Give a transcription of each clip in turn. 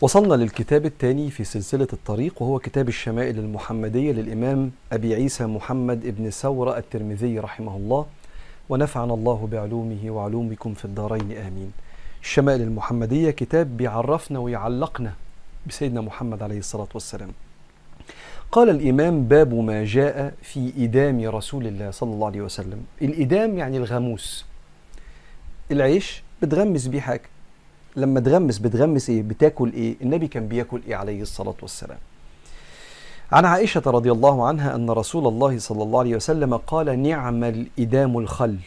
وصلنا للكتاب الثاني في سلسلة الطريق وهو كتاب الشمائل المحمدية للإمام أبي عيسى محمد ابن سورة الترمذي رحمه الله ونفعنا الله بعلومه وعلومكم في الدارين آمين. الشمائل المحمدية كتاب بيعرفنا ويعلقنا بسيدنا محمد عليه الصلاة والسلام. قال الإمام باب ما جاء في إدام رسول الله صلى الله عليه وسلم. الإدام يعني الغموس العيش بتغمس بيه حاجة. لما تغمس بتغمس إيه؟ بتاكل إيه؟ النبي كان بياكل إيه عليه الصلاة والسلام. عن عائشة رضي الله عنها أن رسول الله صلى الله عليه وسلم قال نعم الإدام الخل.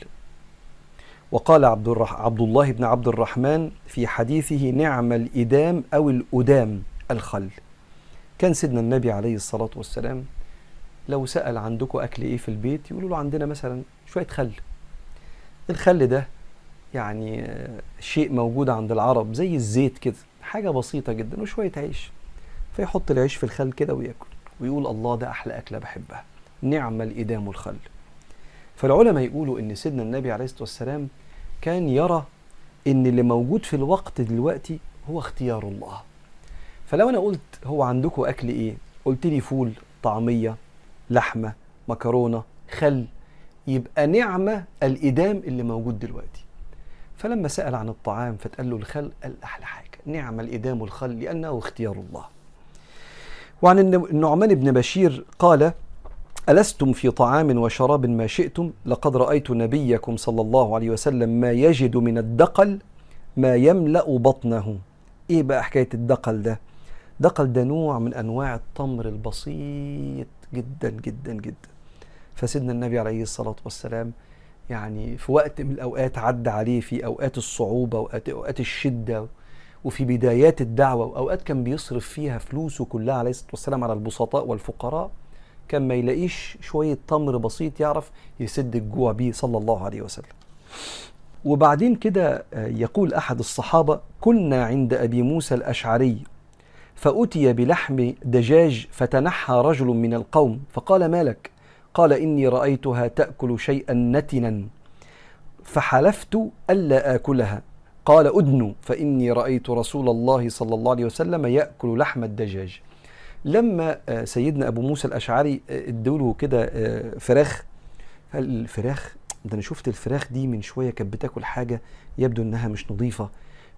وقال عبد, الرح... عبد الله بن عبد الرحمن في حديثه نعم الإدام أو الأدام الخل. كان سيدنا النبي عليه الصلاة والسلام لو سأل عندكم أكل إيه في البيت؟ يقولوا له عندنا مثلا شوية خل. الخل ده يعني شيء موجود عند العرب زي الزيت كده حاجة بسيطة جدا وشوية عيش. فيحط العيش في الخل كده وياكل ويقول الله ده أحلى أكلة بحبها. نعم الإدام الخل. فالعلماء يقولوا إن سيدنا النبي عليه الصلاة والسلام كان يرى إن اللي موجود في الوقت دلوقتي هو اختيار الله. فلو أنا قلت هو عندكم أكل إيه؟ قلت لي فول طعمية لحمة مكرونة خل يبقى نعمة الإدام اللي موجود دلوقتي. فلما سأل عن الطعام فتقال له الخل قال أحلى حاجة نعم الإدام الخل لأنه اختيار الله. وعن النعمان بن بشير قال ألستم في طعام وشراب ما شئتم؟ لقد رأيت نبيكم صلى الله عليه وسلم ما يجد من الدقل ما يملأ بطنه. إيه بقى حكاية الدقل ده؟ دقل ده نوع من أنواع التمر البسيط جدا جدا جدا. فسيدنا النبي عليه الصلاة والسلام يعني في وقت من الأوقات عدى عليه في أوقات الصعوبة وأوقات أوقات الشدة وفي بدايات الدعوة وأوقات كان بيصرف فيها فلوسه كلها عليه الصلاة والسلام على البسطاء والفقراء كان ما يلاقيش شوية تمر بسيط يعرف يسد الجوع بيه صلى الله عليه وسلم. وبعدين كده يقول أحد الصحابة كنا عند أبي موسى الأشعري فأتي بلحم دجاج فتنحى رجل من القوم فقال ما لك؟ قال إني رأيتها تأكل شيئا نتنا فحلفت ألا آكلها. قال أدنوا فإني رأيت رسول الله صلى الله عليه وسلم يأكل لحم الدجاج. لما سيدنا أبو موسى الأشعري ادوله كده فراخ. الفراخ؟ ده أنا شفت الفراخ دي من شوية كانت بتاكل حاجة يبدو إنها مش نظيفة.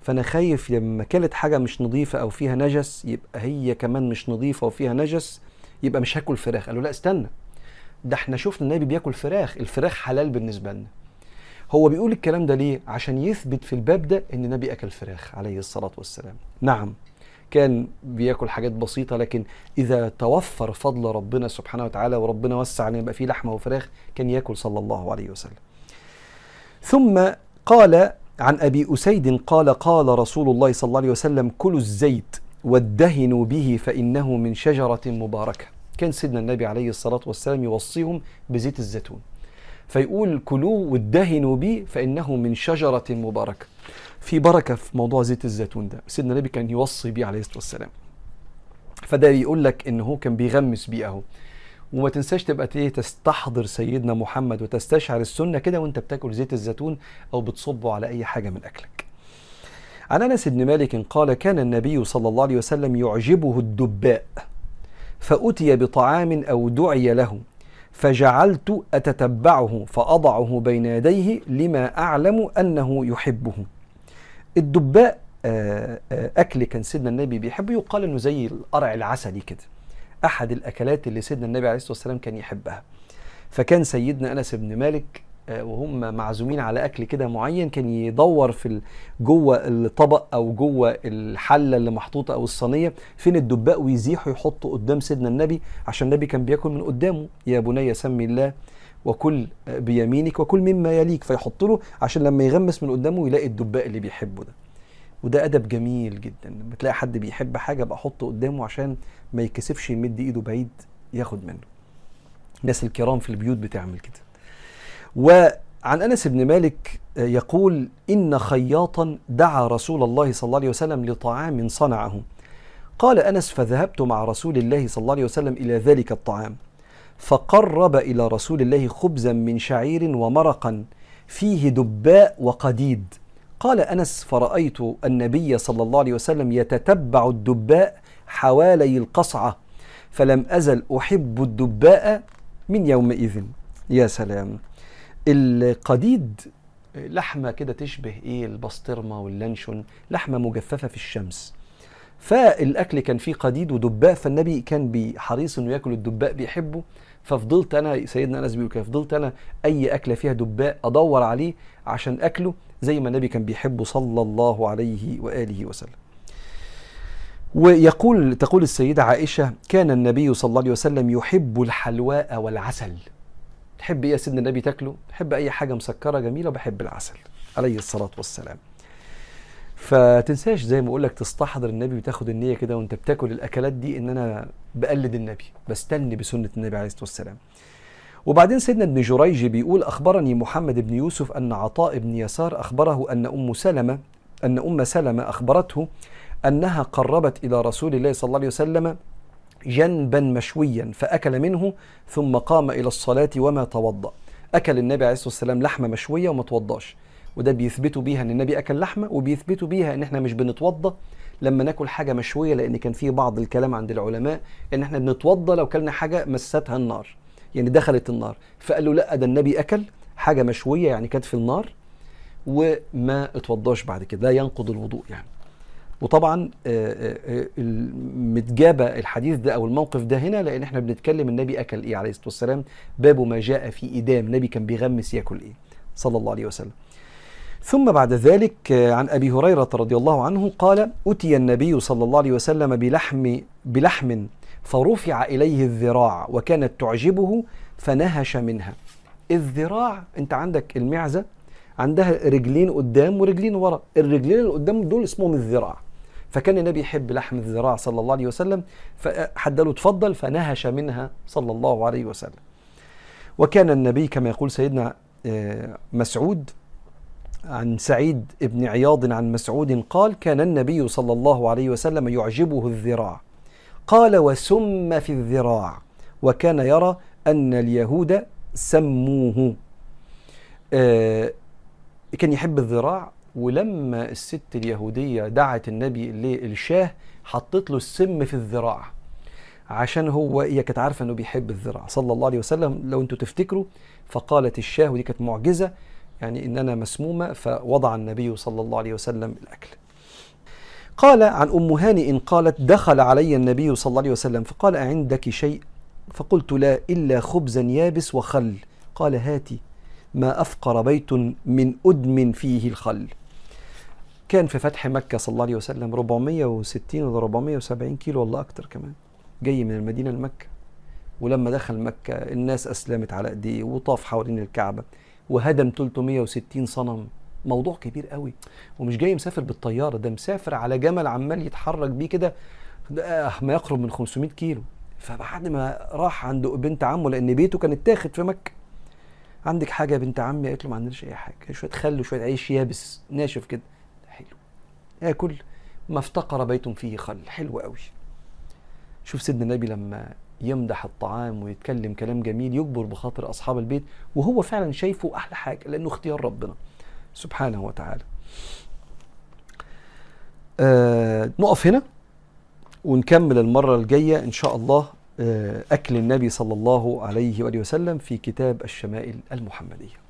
فأنا خايف لما كلت حاجة مش نظيفة أو فيها نجس يبقى هي كمان مش نظيفة وفيها نجس يبقى مش هاكل فراخ. قالوا لا استنى. ده إحنا شفنا النبي بياكل فراخ الفراخ حلال بالنسبة لنا هو بيقول الكلام ده ليه عشان يثبت في الباب ده إن النبي أكل فراخ عليه الصلاة والسلام نعم كان بياكل حاجات بسيطة لكن إذا توفر فضل ربنا سبحانه وتعالى وربنا وسع عليه يبقى فيه لحمة وفراخ كان ياكل صلى الله عليه وسلم. ثم قال عن أبي أسيد قال قال رسول الله صلى الله عليه وسلم كلوا الزيت وادهنوا به فإنه من شجرة مباركة. كان سيدنا النبي عليه الصلاة والسلام يوصيهم بزيت الزيتون. فيقول كلوه وادهنوا به فإنه من شجرة مباركة. في بركة في موضوع زيت الزيتون ده. سيدنا النبي كان يوصي بيه عليه الصلاة والسلام. فده يقول لك ان هو كان بيغمس بيه أهو. وما تنساش تبقى إيه تستحضر سيدنا محمد وتستشعر السنة كده وأنت بتاكل زيت الزيتون أو بتصبه على أي حاجة من أكلك. عن أنس بن مالك قال كان النبي صلى الله عليه وسلم يعجبه الدباء. فأتي بطعام أو دعي له فجعلت أتتبعه فأضعه بين يديه لما أعلم أنه يحبه. الدباء أكل كان سيدنا النبي بيحبه يقال أنه زي القرع العسلي كده. أحد الأكلات اللي سيدنا النبي عليه الصلاة والسلام كان يحبها. فكان سيدنا أنس بن مالك وهم معزومين على أكل كده معين كان يدور في جوه الطبق أو جوه الحلة اللي محطوطة أو الصينية فين الدباء؟ ويزيحه يحطه قدام سيدنا النبي عشان النبي كان بياكل من قدامه. يا بني سمي الله وكل بيمينك وكل مما يليك. فيحط له عشان لما يغمس من قدامه يلاقي الدباء اللي بيحبه ده. وده أدب جميل جدا. لما تلاقي حد بيحب حاجة بقى حطه قدامه عشان ما يتكسفش يمد إيده بعيد ياخد منه. الناس الكرام في البيوت بتعمل كده. وعن أنس بن مالك يقول إن خياطا دعا رسول الله صلى الله عليه وسلم لطعام صنعه. قال أنس فذهبت مع رسول الله صلى الله عليه وسلم إلى ذلك الطعام فقرب إلى رسول الله خبزا من شعير ومرقا فيه دباء وقديد. قال أنس فرأيت النبي صلى الله عليه وسلم يتتبع الدباء حوالي القصعة فلم أزل أحب الدباء من يومئذ. يا سلام. القديد لحمة كده تشبه إيه؟ البسطرمة واللانشون لحمة مجففة في الشمس. فالأكل كان فيه قديد ودباء فالنبي كان بحريص إنه ياكل الدباء بيحبه. ففضلت أنا سيدنا أنس بيقول كده فضلت أنا أي أكلة فيها دباء أدور عليه عشان أكله زي ما النبي كان بيحبه صلى الله عليه وآله وسلم. ويقول تقول السيدة عائشة كان النبي صلى الله عليه وسلم يحب الحلواء والعسل. تحب إيه يا سيدنا النبي تاكله؟ تحب أي حاجة مسكرة جميلة بحب العسل عليه الصلاة والسلام. فتنساش زي ما أقول لك تستحضر النبي وتاخد النية كده وأنت بتاكل الأكلات دي إن أنا بقلد النبي بستني بسنة النبي عليه الصلاة والسلام. وبعدين سيدنا ابن جريج بيقول أخبرني محمد بن يوسف أن عطاء بن يسار أخبره أن أم سلمة أن أم سلمة أخبرته أنها قربت إلى رسول الله صلى الله عليه وسلم جنبا مشويا فأكل منه ثم قام إلى الصلاة وما توضأ. أكل النبي عليه الصلاة والسلام لحمة مشوية وما توضاش. وده بيثبتوا بيها إن النبي أكل لحمة وبيثبتوا بيها إن إحنا مش بنتوضى لما ناكل حاجة مشوية لأن كان في بعض الكلام عند العلماء إن إحنا بنتوضى لو كلنا حاجة مستها النار يعني دخلت النار. فقالوا لا ده النبي أكل حاجة مشوية يعني كانت في النار وما اتوضاش بعد كده. لا ينقض الوضوء يعني. وطبعا متجابة الحديث ده أو الموقف ده هنا لأن إحنا بنتكلم النبي أكل إيه عليه الصلاة والسلام؟ باب ما جاء في إدام النبي كان بيغمس يأكل إيه؟ صلى الله عليه وسلم. ثم بعد ذلك عن أبي هريرة رضي الله عنه قال اتي النبي صلى الله عليه وسلم بلحم بلحم فرفع إليه الذراع وكانت تعجبه فنهش منها. الذراع أنت عندك المعزة عندها رجلين قدام ورجلين ورا. الرجلين اللي قدام دول اسمهم الذراع. فكان النبي يحب لحم الذراع صلى الله عليه وسلم فحد له اتفضل فنهش منها صلى الله عليه وسلم. وكان النبي كما يقول سيدنا مسعود عن سعيد بن عياض عن مسعود قال كان النبي صلى الله عليه وسلم يعجبه الذراع. قال وسم في الذراع. وكان يرى أن اليهود سموه. آه كان يحب الذراع ولما الست اليهودية دعت النبي للشاه حطت له السم في الذراع. عشان هو هي كانت عارفة إنه بيحب الذراع. صلى الله عليه وسلم لو أنتوا تفتكروا فقالت الشاه ودي كانت معجزة يعني إن أنا مسمومة فوضع النبي صلى الله عليه وسلم الأكل. قال عن أم هانئ قالت دخل علي النبي صلى الله عليه وسلم فقال أعندك شيء؟ فقلت لا إلا خبزا يابس وخل. قال هاتي ما أفقر بيت من أدم فيه الخل. كان في فتح مكة صلى الله عليه وسلم 460 ولا 470 كيلو ولا أكتر كمان. جاي من المدينة لمكة. ولما دخل مكة الناس أسلمت على إيديه وطاف حوالين الكعبة وهدم 360 صنم. موضوع كبير قوي. ومش جاي مسافر بالطيارة ده مسافر على جمل عمال يتحرك بيه كده ما يقرب من 500 كيلو. فبعد ما راح عند بنت عمه لأن بيته كان اتاخد في مكة. عندك حاجة يا بنت عمي؟ قالت له ما عندناش أي حاجة. شوية خل وشويه عيش يابس ناشف كده. ياكل ما افتقر بيت فيه خل. حلو قوي. شوف سيدنا النبي لما يمدح الطعام ويتكلم كلام جميل يجبر بخاطر أصحاب البيت وهو فعلا شايفه أحلى حاجة لأنه اختيار ربنا سبحانه وتعالى. آه نقف هنا ونكمل المرة الجاية إن شاء الله أكل النبي صلى الله عليه وآله وسلم في كتاب الشمائل المحمدية.